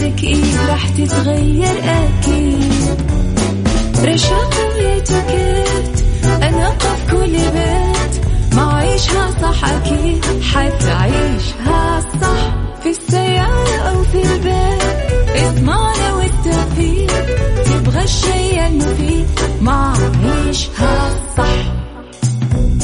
وحياتك إيه راح تتغير أكيد. رشاق ويتوكيت أنا قف كل بيت. ما عيشها صح أكيد حتعيشها صح. في السيارة أو في البيت اسمعنا والتوفيق. تبغى الشيء المفيد ما عيشها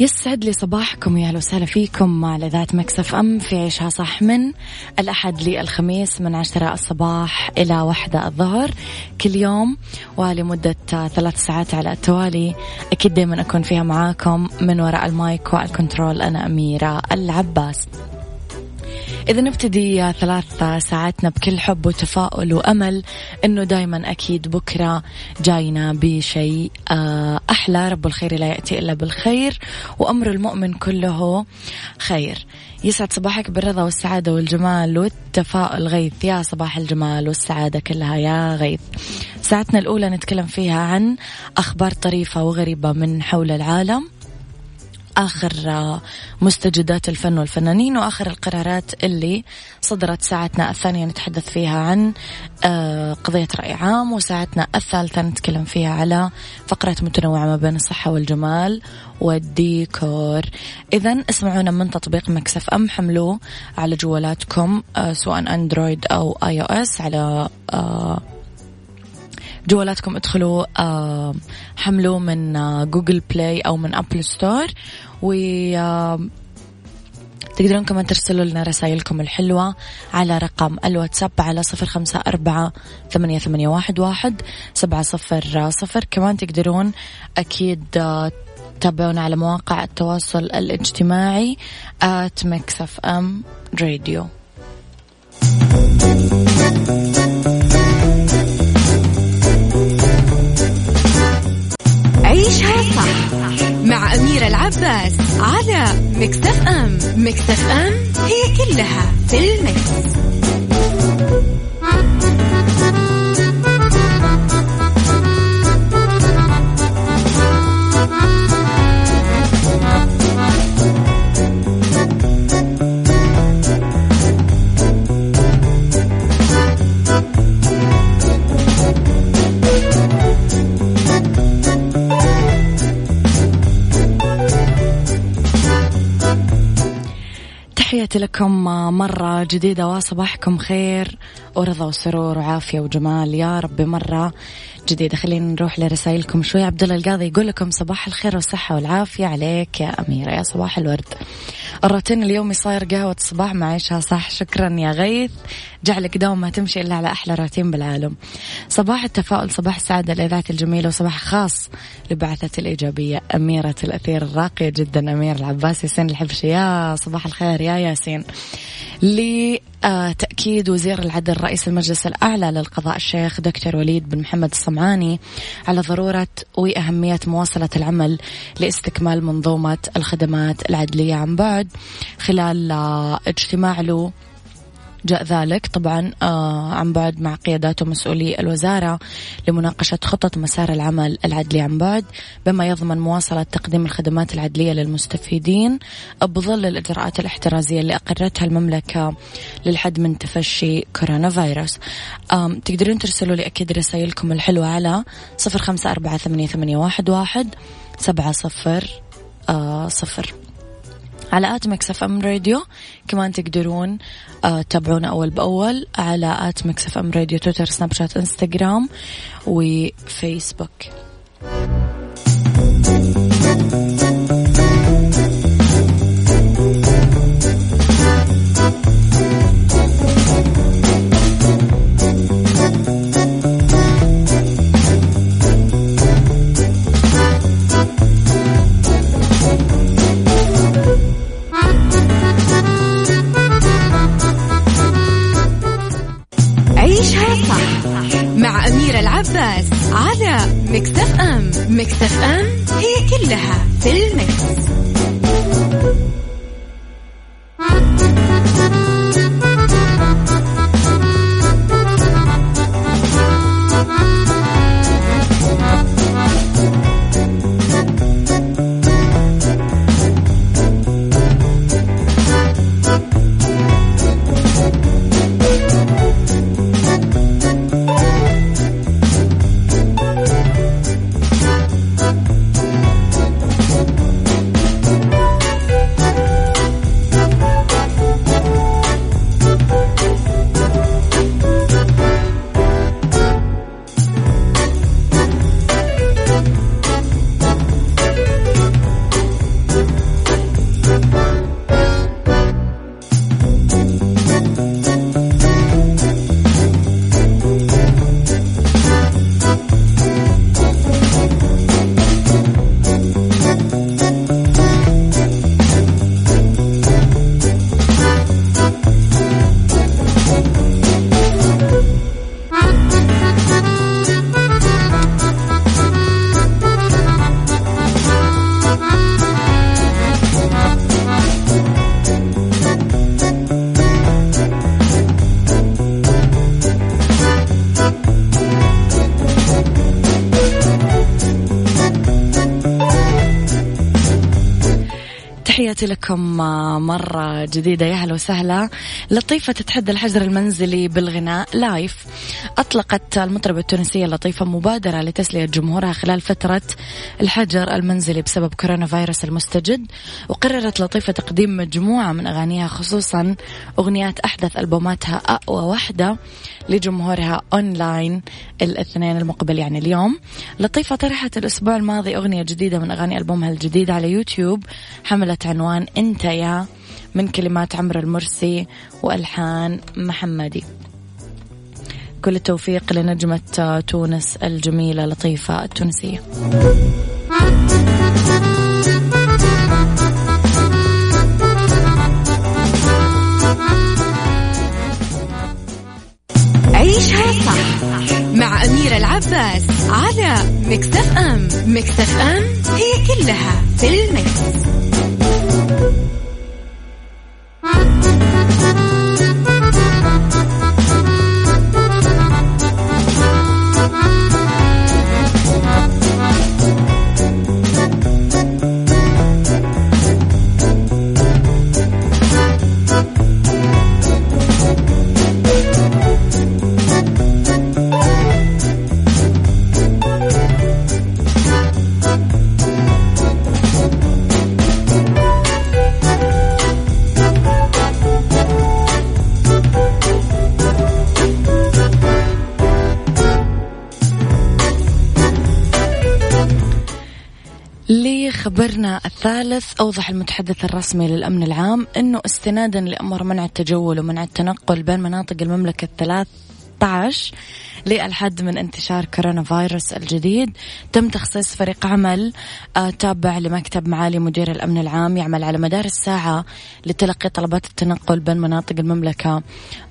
يسعد لي صباحكم يا وسهلا فيكم على إذاعة Mix FM في عيشها صح من الأحد للخميس من عشرة الصباح إلى واحدة الظهر كل يوم ولمدة ثلاث ساعات على التوالي. أكيد دائما أكون فيها معاكم من وراء المايك والكنترول أنا أميرة العباس. إذا نبتدي ثلاث ساعاتنا بكل حب وتفاؤل وأمل أنه دايما أكيد بكرة جاينا بشيء آه، أحلى. رب الخير لا يأتي إلا بالخير وأمر المؤمن كله خير. يسعد صباحك بالرضا والسعادة والجمال والتفاؤل. غيث يا صباح الجمال والسعادة كلها يا غيث. ساعتنا الأولى نتكلم فيها عن أخبار طريفة وغريبة من حول العالم. آخر مستجدات الفن والفنانين وآخر القرارات اللي صدرت ساعتنا الثانية نتحدث فيها عن آه، قضية رأي عام وساعتنا الثالثة نتكلم فيها على فقرات متنوعة ما بين الصحة والجمال والديكور. إذا اسمعونا من تطبيق Mix FM حملوه على جوالاتكم آه، سواء Android أو iOS على آه، جوالاتكم ادخلوا آه حملوا من آه Google Play أو من Apple Store و آه تقدرون كمان ترسلوا لنا رسائلكم الحلوة على رقم الواتساب على صفر خمسة أربعة ثمانية, ثمانية واحد, واحد سبعة صفر صفر. كمان تقدرون أكيد آه تابعونا على مواقع التواصل الاجتماعي at Mix FM في ال mix. مرة جديدة وصباحكم خير. ورضا وسرور وعافية وجمال. يا رب مرة جديدة. خلينا نروح لرسائلكم شوي. عبد الله القاضي يقول لكم صباح الخير والصحة والعافية عليك يا أميرة. يا صباح الورد. الروتين اليومي صاير قهوة الصباح مع عيشها صح. شكرا يا غيث. جعلك دوم ما تمشي إلا على أحلى روتين بالعالم. صباح التفاؤل صباح السعادة الإذاعة الجميلة وصباح خاص لبعثة الإيجابية. أميرة الأثير الراقية جدا أمير العباس ياسين الحبشي يا صباح الخير يا ياسين. لتأكيد وزير العدل رئيس المجلس الأعلى للقضاء الشيخ دكتور وليد بن محمد الصمعاني على ضرورة وأهمية مواصلة العمل لاستكمال منظومة الخدمات العدلية عن بعد. خلال اجتماع له جاء ذلك. طبعا آه عن بعد مع قيادات ومسؤولي الوزارة لمناقشة خطط مسار العمل العدلي عن بعد بما يضمن مواصلة تقديم الخدمات العدلية للمستفيدين بظل الإجراءات الاحترازية اللي أقرتها المملكة للحد من تفشي كورونا فيروس تقدرون ترسلوا لي أكيد رسائلكم الحلوة على صفر خمسة أربعة ثمانية واحد سبعة صفر آه صفر. على at Mix FM Radio. كمان تقدرون آه تتابعونا أول بأول على at Mix FM Radio تويتر سناب شات إنستغرام وفيسبوك. مرة جديدة يا هلا وسهلا. لطيفة تتحدى الحجر المنزلي بالغناء live أطلقت المطربة التونسية لطيفة مبادرة لتسلية جمهورها خلال فترة الحجر المنزلي بسبب كورونا فيروس المستجد وقررت لطيفة تقديم مجموعة من أغانيها خصوصا أغنيات أحدث ألبوماتها أقوى واحدة لجمهورها أونلاين الاثنين المقبل يعني اليوم. لطيفة طرحت الأسبوع الماضي أغنية جديدة من أغاني ألبومها الجديد على يوتيوب حملت عنوان أنت يا من كلمات عمرو المرسي وألحان محمدي. كل التوفيق لنجمة تونس الجميلة لطيفة التونسية. عيشها صح مع أميرة العباس على مكتف أم. مكتف أم هي كلها في المكس. خبرنا الثالث أوضح المتحدث الرسمي للأمن العام أنه استنادا لأمر منع التجول ومنع التنقل بين مناطق المملكة الثلاث 16 للحد من انتشار كورونا فيروس الجديد. تم تخصيص فريق عمل آه، تابع لمكتب معالي مدير الأمن العام يعمل على مدار الساعة لتلقي طلبات التنقل بين مناطق المملكة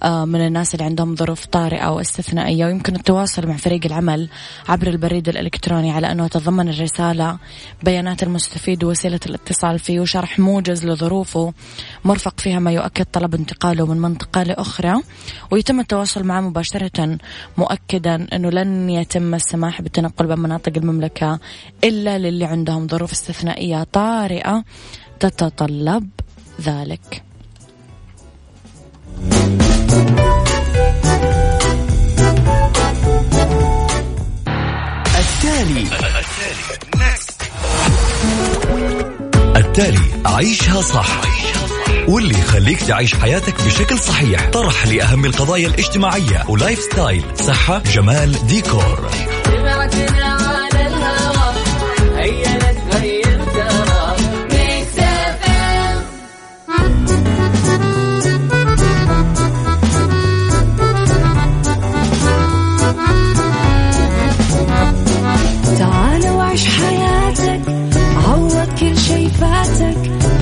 آه، من الناس اللي عندهم ظروف طارئة أو استثنائية. ويمكن التواصل مع فريق العمل عبر البريد الإلكتروني على أنه تضمن الرسالة بيانات المستفيد ووسيلة الاتصال فيه وشرح موجز لظروفه مرفق فيها ما يؤكد طلب انتقاله من منطقة لأخرى. ويتم التواصل معه مباشرة مؤكدا أنه لن يتم السماح بالتنقل بين مناطق المملكة إلا للي عندهم ظروف استثنائية طارئة تتطلب ذلك. التالي. التالي. عيشها صح. واللي يخليك تعيش حياتك بشكل صحيح. طرح لأهم القضايا الاجتماعية و lifestyle. صحة جمال ديكور.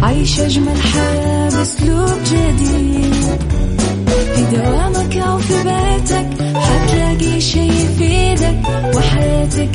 عيش أجمل حياة.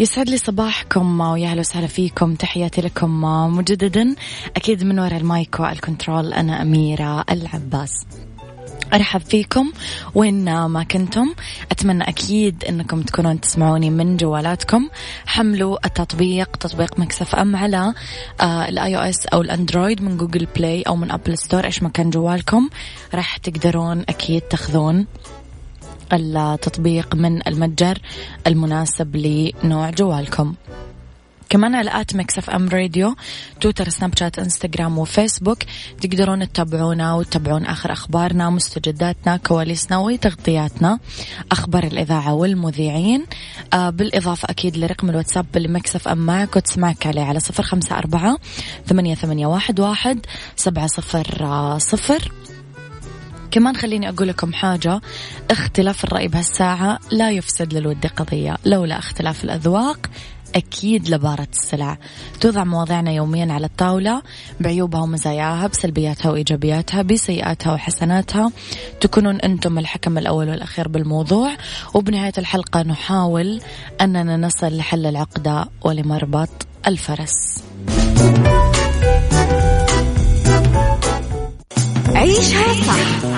يسعد لي صباحكم ويا أهلا وسهلا فيكم. تحياتي لكم مجددا. أكيد من وراء ال mic وال control أنا أميرة العباس. أرحب فيكم وين ما كنتم. أتمنى أكيد إنكم تكونون تسمعوني من جوالاتكم. حملوا التطبيق تطبيق Mix FM على ال iOS أو ال Android من Google Play أو من Apple Store إيش ما كان جوالكم راح تقدرون أكيد تاخذون التطبيق من المتجر المناسب لنوع جوالكم. كمان على at Mix FM Radio تويتر سناب شات إنستغرام وفيسبوك تقدرون تتابعونا وتتابعون آخر أخبارنا مستجداتنا كواليسنا وتغطياتنا أخبار الإذاعة والمذيعين. آه بالإضافة أكيد لرقم الواتساب اللي Mix FM معك وتسمعك عليه على صفر خمسة أربعة ثمانية, ثمانية واحد, واحد سبعة صفر صفر. كمان خليني أقول لكم حاجة اختلاف الرأي بهالساعة لا يفسد للود قضية لولا اختلاف الأذواق أكيد لبارة السلع. توضع مواضيعنا يوميا على الطاولة بعيوبها ومزاياها بسلبياتها وإيجابياتها بسيئاتها وحسناتها. تكونون أنتم الحكم الأول والأخير بالموضوع وبنهاية الحلقة نحاول أننا نصل لحل العقدة ولمربط الفرس. عيشها صح.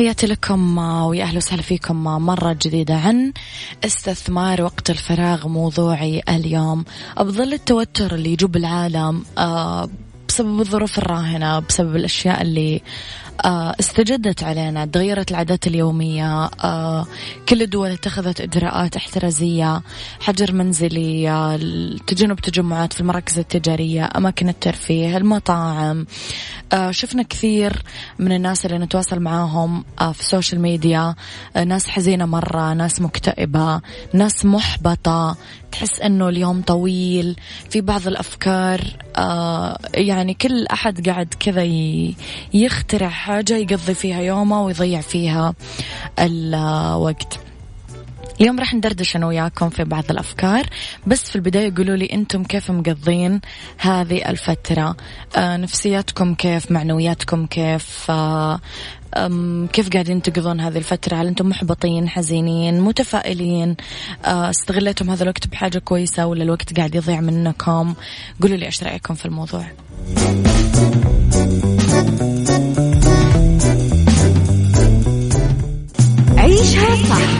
تحياتي لكم ويا أهلا وسهلا فيكم مرة جديدة عن استثمار وقت الفراغ موضوعي اليوم. بظل التوتر اللي يجوب العالم بسبب الظروف الراهنة بسبب الأشياء اللي آه، استجدت علينا تغيرت العادات اليومية آه، كل الدول اتخذت إجراءات احترازية حجر منزلي آه، تجنب تجمعات في المراكز التجارية أماكن الترفيه المطاعم شفنا كثير من الناس اللي نتواصل معاهم في ال social media ناس حزينة مرة ناس مكتئبة ناس محبطة تحس إنه اليوم طويل في بعض الأفكار آه يعني كل أحد قاعد كذا يخترع حاجة يقضي فيها يومه ويضيع فيها الوقت اليوم راح ندردش أنا وياكم في بعض الأفكار بس في البداية قولوا لي أنتم كيف مقضين هذه الفترة؟ آه نفسياتكم كيف؟ معنوياتكم كيف؟ آه كيف قاعدين تقضون هذه الفترة؟ هل أنتم محبطين حزينين متفائلين؟ آه، استغليتم هذا الوقت بحاجة كويسة ولا الوقت قاعد يضيع منكم؟ قولوا لي إيش رأيكم في الموضوع؟ عيشها صح.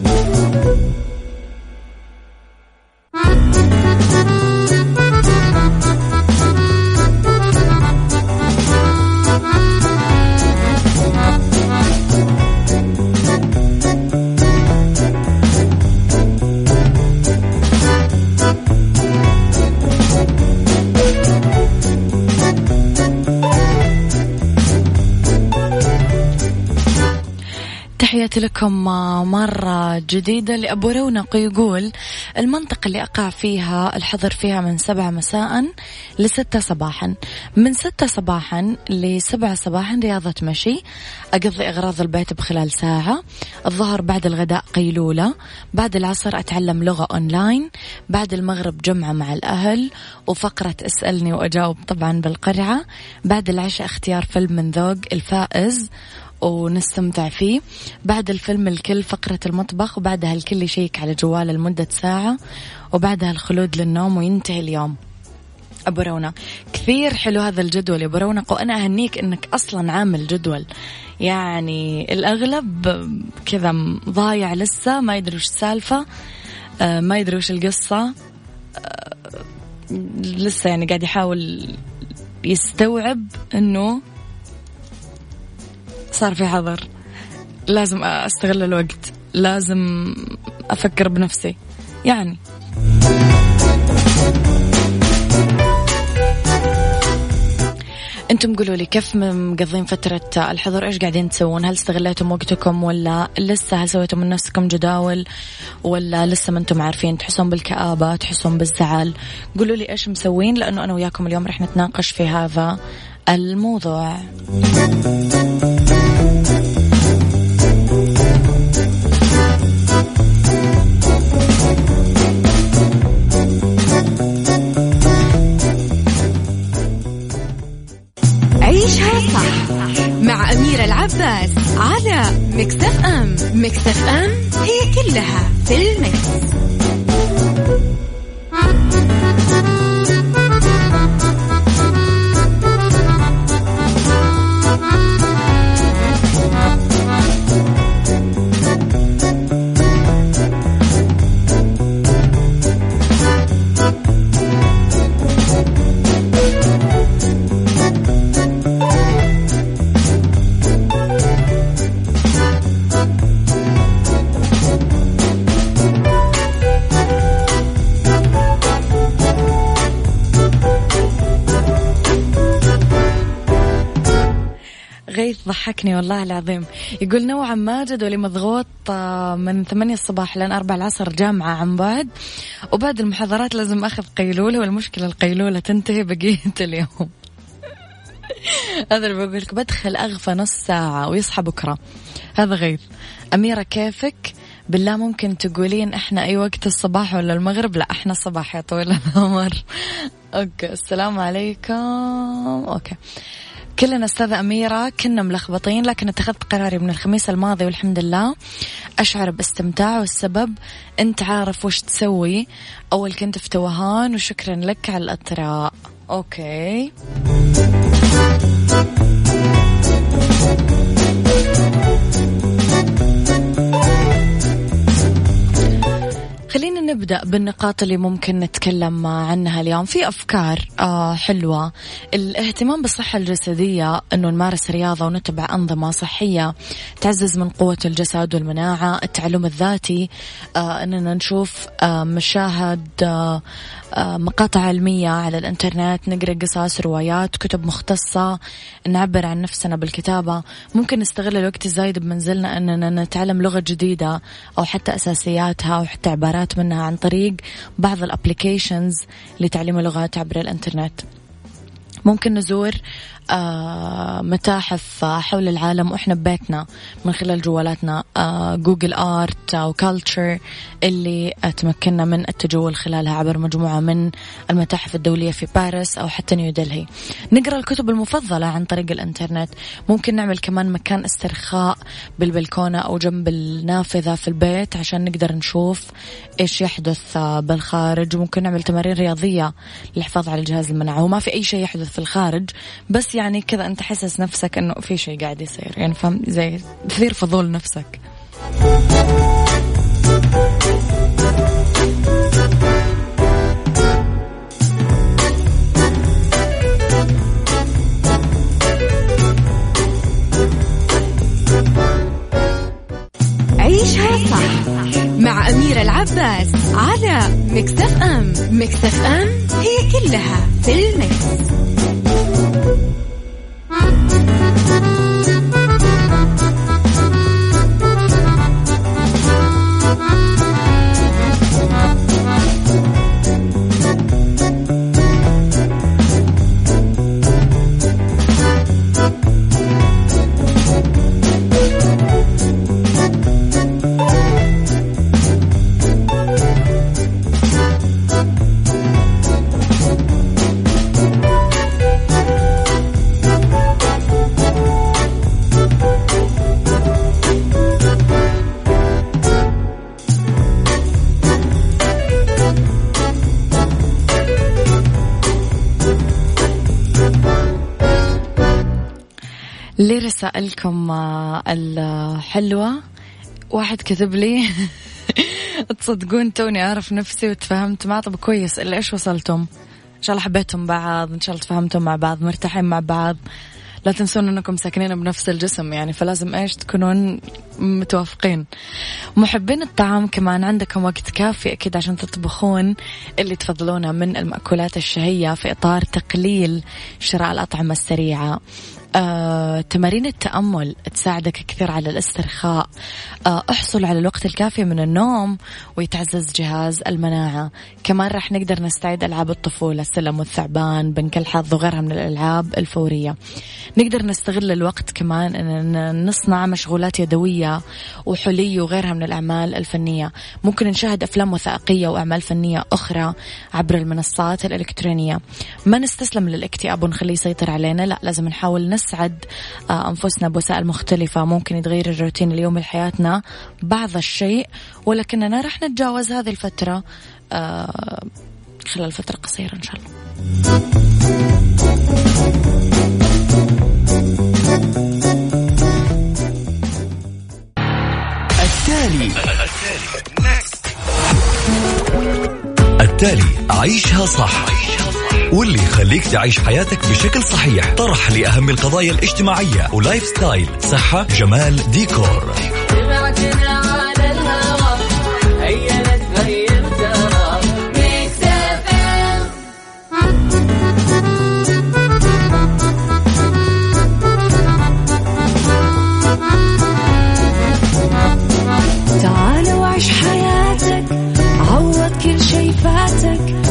تحياتي لكم مرة جديدة لأبو رونق يقول المنطقة اللي أقع فيها الحظر فيها من سبعة مساء لستة صباحا. من ستة صباحا لسبعة صباحا رياضة مشي. أقضي أغراض البيت بخلال ساعة. الظهر بعد الغداء قيلولة. بعد العصر أتعلم لغة أونلاين. بعد المغرب جمعة مع الأهل. وفقرة اسألني وأجاوب طبعا بالقرعة. بعد العشاء اختيار فيلم من ذوق الفائز. ونستمتع فيه. بعد الفيلم الكل فقرة المطبخ وبعدها الكل يشيك على جواله لمدة ساعة وبعدها الخلود للنوم وينتهي اليوم. أبو رونق كثير حلو هذا الجدول يا أبو رونق وأنا أهنيك أنك أصلا عامل جدول. يعني الأغلب كذا ضايع لسه ما يدري وش السالفة آه، ما يدري وش القصة آه، لسه يعني قاعد يحاول يستوعب أنه صار في حظر. لازم أستغل الوقت. لازم أفكر بنفسي. يعني. أنتم قولوا لي كيف مقضين فترة الحظر؟ إيش قاعدين تسوون؟ هل استغليتم وقتكم ولا لسه؟ هل سويتم من نفسكم جداول ولا لسه ما أنتم عارفين؟ تحسون بالكآبة؟ تحسون بالزعل؟ قولوا لي إيش مسوين؟ لأنه أنا وياكم اليوم رح نتناقش في هذا الموضوع. العباس على مكتف أم مكتف أم هي كلها في المكس. ضحكني والله العظيم. يقول نوعا ما جدولي مضغوط آه، من ثمانية الصباح لين أربع العصر جامعة عن بعد. وبعد المحاضرات لازم أخذ قيلولة والمشكلة القيلولة تنتهي بقية اليوم. هذا اللي بقول لك بدخل أغفى نص ساعة ويصحى بكرة. هذا غيث. أميرة كيفك؟ بالله ممكن تقولين إحنا أي وقت الصباح ولا المغرب؟ لا إحنا الصباح يا طويل العمر. أوكي السلام عليكم. okay. كلنا أستاذة أميرة كنا ملخبطين لكن اتخذت قراري من الخميس الماضي والحمد لله. أشعر باستمتاع والسبب أنت عارف وش تسوي. أول كنت في توهان وشكرا لك على الأطراء. okay. خلينا نبدأ بالنقاط اللي ممكن نتكلم عنها اليوم. في أفكار آه حلوة. الاهتمام بالصحة الجسدية أنه نمارس رياضة ونتبع أنظمة صحية تعزز من قوة الجسد والمناعة التعلم الذاتي آه أننا نشوف آه مشاهد مقاطع علمية على الإنترنت نقرأ قصص روايات كتب مختصة نعبر عن نفسنا بالكتابة. ممكن نستغل الوقت الزايد بمنزلنا أننا نتعلم لغة جديدة أو حتى أساسياتها أو حتى عبارات منها. عن طريق بعض ال applications لتعليم اللغات عبر الإنترنت. ممكن نزور متاحف حول العالم وإحنا ببيتنا من خلال جوالاتنا آه، Google Art أو Culture اللي تمكنا من التجول خلالها عبر مجموعة من المتاحف الدولية في باريس أو حتى نيودلهي نقرأ الكتب المفضلة عن طريق الإنترنت. ممكن نعمل كمان مكان استرخاء بالبلكونة أو جنب النافذة في البيت عشان نقدر نشوف إيش يحدث بالخارج. ممكن نعمل تمارين رياضية للحفاظ على الجهاز المناعي وما في أي شيء يحدث في الخارج بس يعني كذا أنت حسس نفسك إنه في شيء قاعد يصير يعني فهم زي تثير فضول نفسك. عيشها صح مع أميرة العباس على مكتف أم. مكتف أم هي كلها في المكس. لرسائلكم آه، الحلوة. واحد كتب لي تصدقون توني أعرف نفسي وتفهمت. معه طب كويس إلا إيش وصلتم؟ إن شاء الله حبيتم بعض إن شاء الله تفهمتم مع بعض مرتاحين مع بعض. لا تنسون إنكم ساكنين بنفس الجسم يعني فلازم إيش تكونون متوافقين. محبين الطعام كمان عندكم وقت كافي أكيد عشان تطبخون. اللي تفضلونه من المأكولات الشهية في إطار تقليل شراء الأطعمة السريعة. آه، تمارين التأمل تساعدك كثير على الاسترخاء. آه، احصل على الوقت الكافي من النوم ويتعزز جهاز المناعة. كمان راح نقدر نستعيد ألعاب الطفولة السلم والثعبان بنك الحظ وغيرها من الألعاب الفورية. نقدر نستغل الوقت كمان أن نصنع مشغولات يدوية وحلي وغيرها من الأعمال الفنية. ممكن نشاهد أفلام وثائقية وأعمال فنية أخرى عبر المنصات الإلكترونية. ما نستسلم للاكتئاب ونخليه يسيطر علينا لا لازم نحاول نسعد آه، أنفسنا بوسائل مختلفة ممكن يتغير الروتين اليومي لحياتنا بعض الشيء ولكننا راح نتجاوز هذه الفترة آه، خلال فترة قصيرة إن شاء الله. التالي. التالي. عيشها صح. واللي يخليك تعيش حياتك بشكل صحيح. طرح لأهم القضايا الاجتماعية و lifestyle. صحة جمال ديكور. تعال وعيش حياتك عوض كل شي فاتك.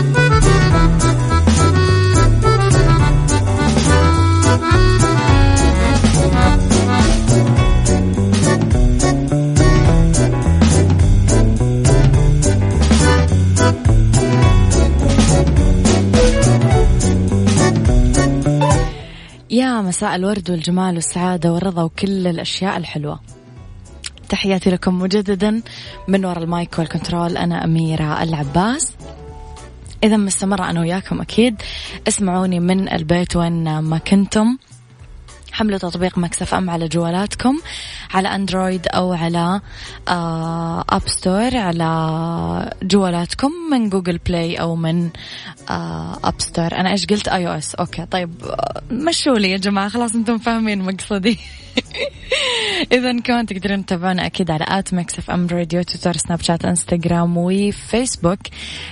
يا مساء الورد والجمال والسعادة والرضا وكل الأشياء الحلوة. تحياتي لكم مجددا من وراء ال mic وال control أنا أميرة العباس. إذا مستمرة أنا وياكم أكيد. اسمعوني من البيت وين ما كنتم. حملوا تطبيق Mix FM على جوالاتكم على Android أو على App Store على جوالاتكم من Google Play أو من App Store أنا إيش قلت؟ iOS okay طيب مشوا لي يا جماعة. خلاص أنتم فاهمين مقصدي. إذا كمان تقدرون تتابعونا أكيد على at Mix FM Radio تويتر سناب شات إنستغرام وفيسبوك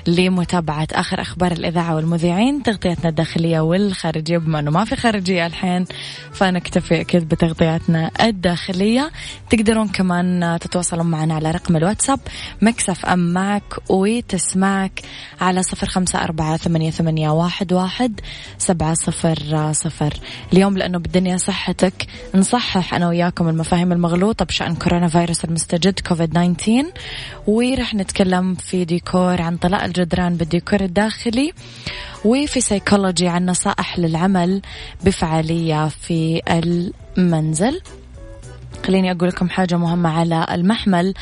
لمتابعة آخر أخبار الإذاعة والمذيعين تغطيتنا الداخلية والخارجية. بما أنه ما في خارجية الحين فنكتفي أكيد بتغطياتنا الداخلية. تقدرون كمان تتواصلون معنا على رقم الواتساب ميكس اف أم معك وتسمعك على صفر خمسة أربعة ثمانية, ثمانية واحد, واحد سبعة صفر صفر. اليوم لأنه بالدنيا صحتك نصحح أنا وياكم المفاهيم المغلوطة بشأن كورونا فيروس المستجد كوفيد 19 ورح نتكلم في ديكور عن طلاء الجدران بالديكور الداخلي وفي سيكولوجي عن نصائح للعمل بفعالية في المنزل. خليني أقول لكم حاجة مهمة على المحمل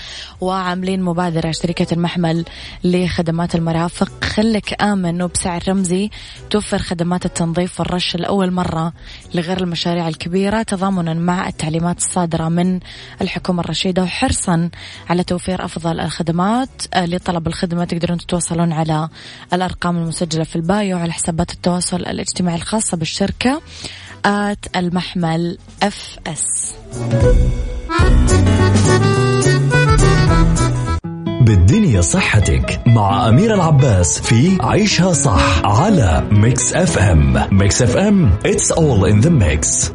وعاملين مبادرة شركة المحمل لخدمات المرافق. خلك آمن وبسعر رمزي توفر خدمات التنظيف والرش لأول مرة لغير المشاريع الكبيرة تضامنا مع التعليمات الصادرة من الحكومة الرشيدة. وحرصا على توفير أفضل الخدمات آه، لطلب الخدمة تقدرون تتواصلون على الأرقام المسجلة في البايو على حسابات التواصل الاجتماعي الخاصة بالشركة. آت المحمل اف اس بالدنيا صحتك مع أمير العباس في عيشها صح على ميكس اف ام ميكس اف ام it's all in the mix.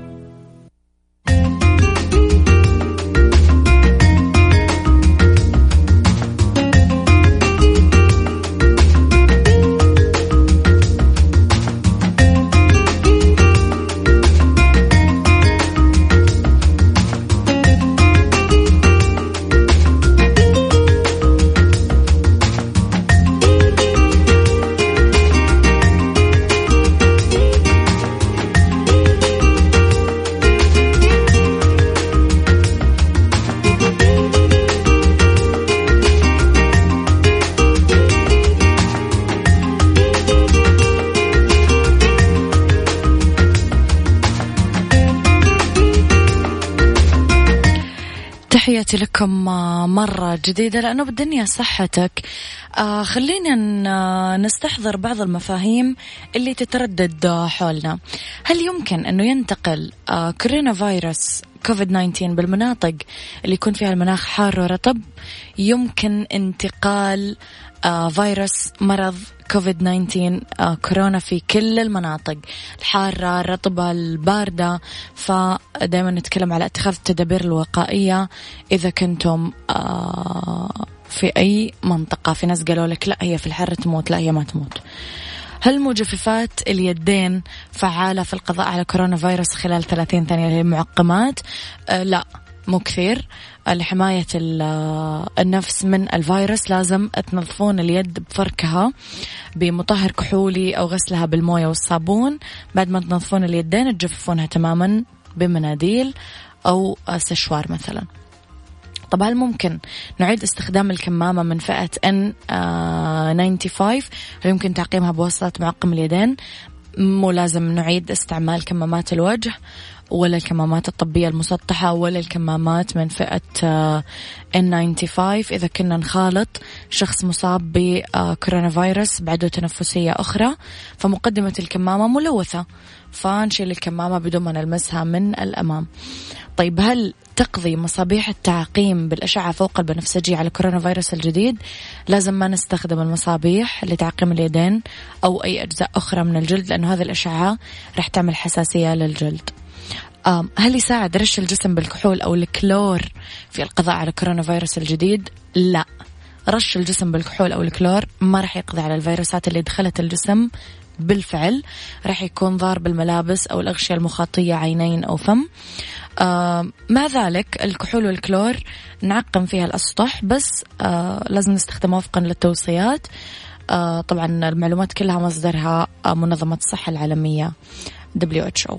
جديدة لأنه بالدنيا صحتك. آه خلينا نستحضر بعض المفاهيم اللي تتردد حولنا. هل يمكن أنه ينتقل آه كورونا فيروس كوفيد 19 بالمناطق اللي يكون فيها المناخ حار ورطب؟ يمكن انتقال فيروس مرض كوفيد 19 آه كورونا في كل المناطق الحارة الرطبة الباردة. فدائما نتكلم على اتخاذ التدابير الوقائية إذا كنتم آه في أي منطقة. في ناس قالوا لك لا هي في الحر تموت لا هي ما تموت. هل مجففات اليدين فعالة في القضاء على كورونا فيروس خلال 30 ثانية؟ للمعقمات؟ آه لا. مو كثير لحماية النفس من الفيروس. لازم تنظفون اليد بفركها بمطهر كحولي أو غسلها بالموية والصابون. بعد ما تنظفون اليدين تجففونها تماما بمناديل أو سشوار مثلا. طب هل ممكن نعيد استخدام الكمامة من فئة N95 هل يمكن تعقيمها بواسطة معقم اليدين؟ مو لازم نعيد استعمال كمامات الوجه. ولا الكمامات الطبية المسطحة ولا الكمامات من فئة N95 إذا كنا نخالط شخص مصاب بكورونا فيروس بعدو تنفسية أخرى فمقدمة الكمامة ملوثة فنشيل الكمامة بدون ما نلمسها من الأمام. طيب هل تقضي مصابيح التعقيم بالأشعة فوق البنفسجي على كورونا فيروس الجديد؟ لازم ما نستخدم المصابيح لتعقيم اليدين أو أي أجزاء أخرى من الجلد لأنه هذه الأشعة راح تعمل حساسية للجلد. هل يساعد رش الجسم بالكحول أو الكلور في القضاء على كورونا فيروس الجديد؟ لا. رش الجسم بالكحول أو الكلور ما راح يقضي على الفيروسات اللي دخلت الجسم. بالفعل راح يكون ضار بالملابس أو الأغشية المخاطية عينين أو فم. آه مع ذلك الكحول والكلور نعقم فيها الأسطح بس آه لازم نستخدمها وفقا للتوصيات. آه طبعا المعلومات كلها مصدرها منظمة الصحة العالمية WHO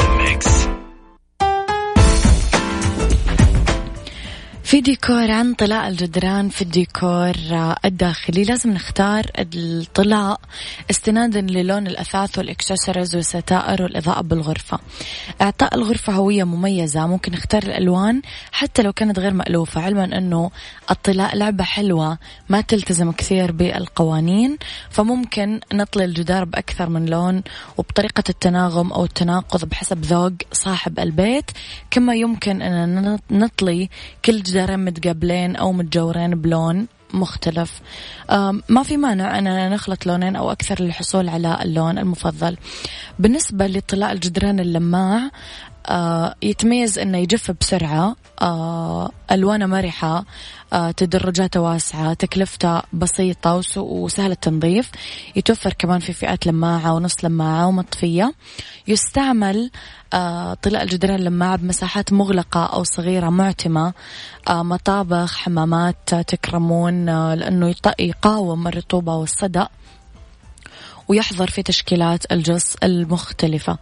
في ديكور عن طلاء الجدران في الديكور الداخلي. لازم نختار الطلاء استنادا للون الأثاث والإكسسوارز والستائر والإضاءة بالغرفة. إعطاء الغرفة هوية مميزة ممكن نختار الألوان حتى لو كانت غير مألوفة. علما أنه الطلاء لعبة حلوة ما تلتزم كثير بالقوانين فممكن نطلي الجدار بأكثر من لون وبطريقة التناغم أو التناقض بحسب ذوق صاحب البيت. كما يمكن أن نطلي كل جدار جدارين متقابلين أو متجورين بلون مختلف. ما في مانع أننا نخلط لونين أو أكثر للحصول على اللون المفضل. بالنسبة لطلاء الجدران اللماع آه يتميز إنه يجف بسرعة آه ألوانه مرحة تدرجاته واسعة تكلفته بسيطة وسهل التنظيف. يتوفر كمان في فئات لماعة ونص لماعة ومطفية. يستعمل آه طلاء الجدران اللماعة بمساحات مغلقة أو صغيرة معتمة. آه مطابخ حمامات تكرمون آه لأنه يقاوم الرطوبة والصدأ. ويحظر في تشكيلات الجص المختلفة.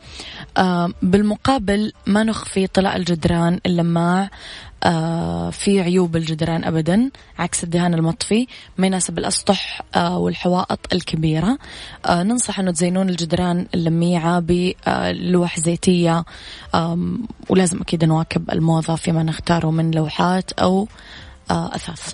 آه بالمقابل ما نخفي طلاء الجدران اللماع آه في عيوب الجدران أبدا عكس الدهان المطفي ما يناسب الأسطح آه والحوائط الكبيرة. ننصح أنه تزينون الجدران اللميعة بلوح زيتية. ولازم أكيد نواكب الموضة فيما نختاره من لوحات أو أثاث.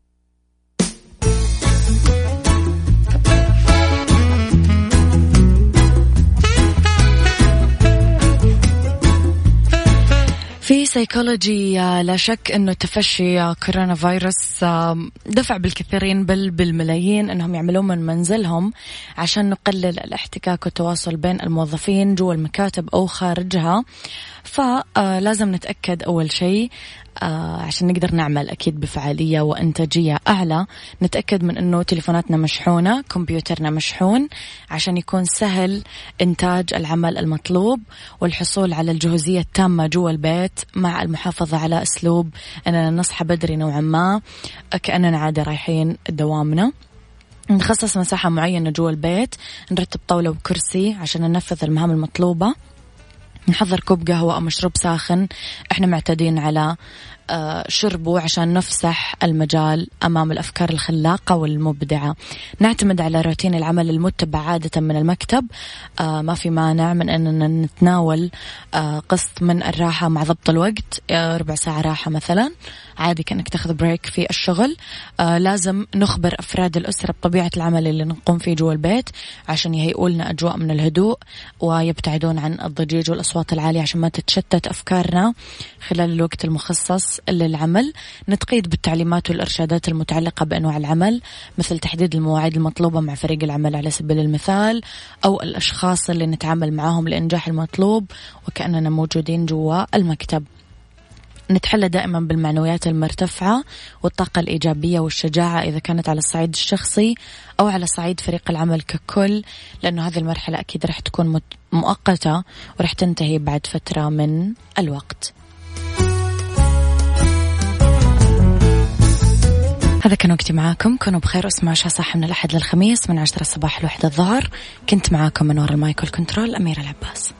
سيكولوجي لا شك إنه تفشي كورونا فيروس دفع بالكثيرين بل بالملايين إنهم يعملون من منزلهم عشان نقلل الاحتكاك والتواصل بين الموظفين جوا المكاتب أو خارجها. فلازم نتأكد أول شيء آه عشان نقدر نعمل أكيد بفعالية وإنتاجية أعلى. نتأكد من أنه تليفوناتنا مشحونة كمبيوترنا مشحون عشان يكون سهل إنتاج العمل المطلوب والحصول على الجهوزية التامة جوا البيت مع المحافظة على أسلوب أننا نصحى بدري نوعا ما كأننا عادة رايحين دوامنا. نخصص مساحة معينة جوا البيت نرتب طاولة وكرسي عشان ننفذ المهام المطلوبة. نحضر كوب قهوة أو مشروب ساخن. إحنا معتادين على شربه عشان نفسح المجال أمام الأفكار الخلاقة والمبدعة. نعتمد على روتين العمل المتبع عادة من المكتب. آه، ما في مانع من أننا نتناول آه، قسط من الراحة مع ضبط الوقت. ربع ساعة راحة مثلا. عادي كأنك تاخذ بريك في الشغل. لازم نخبر أفراد الأسرة بطبيعة العمل اللي نقوم فيه جوا البيت عشان يهيئوا لنا أجواء من الهدوء ويبتعدون عن الضجيج والأصوات العالية عشان ما تتشتت أفكارنا خلال الوقت المخصص. للعمل. نتقيد بالتعليمات والإرشادات المتعلقة بأنواع العمل مثل تحديد المواعيد المطلوبة مع فريق العمل على سبيل المثال أو الأشخاص اللي نتعامل معهم لإنجاح المطلوب وكأننا موجودين جوا المكتب. نتحلى دائما بالمعنويات المرتفعة والطاقة الإيجابية والشجاعة إذا كانت على الصعيد الشخصي أو على صعيد فريق العمل ككل لأنه هذه المرحلة أكيد راح تكون مؤقتة وراح تنتهي بعد فترة من الوقت. هذا كان وقتي معاكم. كونوا بخير اسمعوا شا صح من الأحد للخميس من عشرة الصباح لوحدة الظهر. كنت معاكم من وراء المايكل كنترول أميرة العباس.